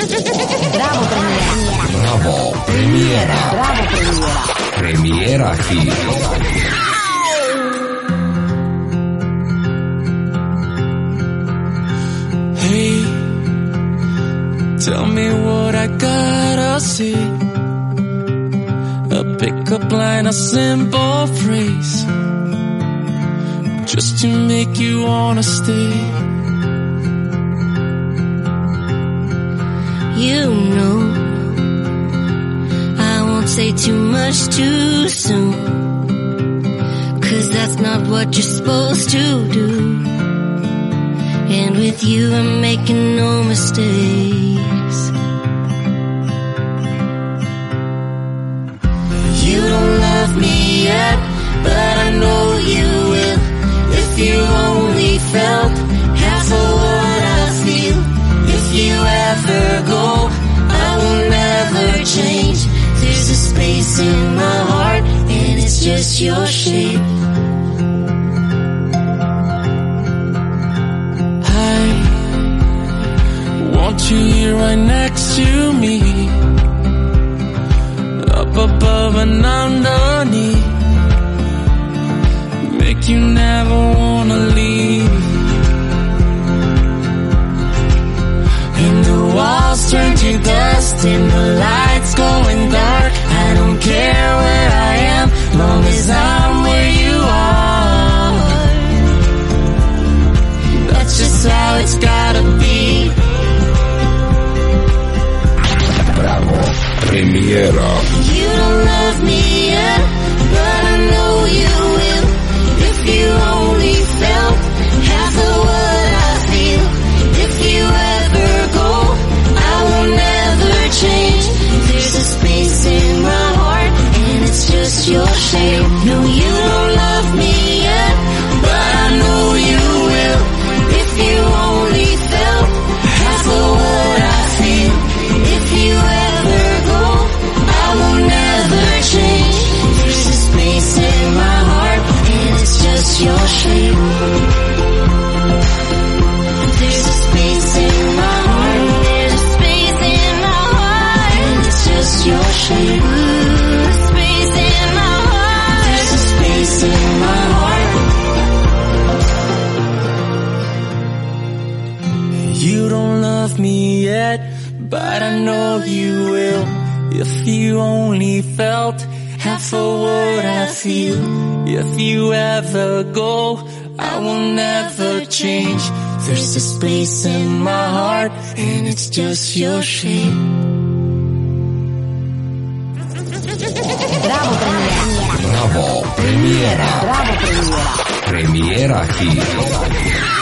Bravo premiera. Bravo, premiera. Bravo premiera. Premiera Hit. Hey, tell me what I gotta see. A pickup line, a simple phrase. Just to make you wanna stay. You know, I won't say too much too soon. Cause that's not what you're supposed to do. And with you, I'm making no mistakes. You don't love me yet, just your shape. I want you here right next to me. Up above and underneath. Make you never You don't love me yet, but I know you will. If you only felt half of what I feel. If you ever go, I will never change. There's a space in my heart, and it's just your shape. No, you but I know you will. If you only felt half of what I feel. If you ever go, I will never change. There's a space in my heart, and it's just your shape. Premiera. Bravo, premiera. Bravo premiera. Premiera Hit.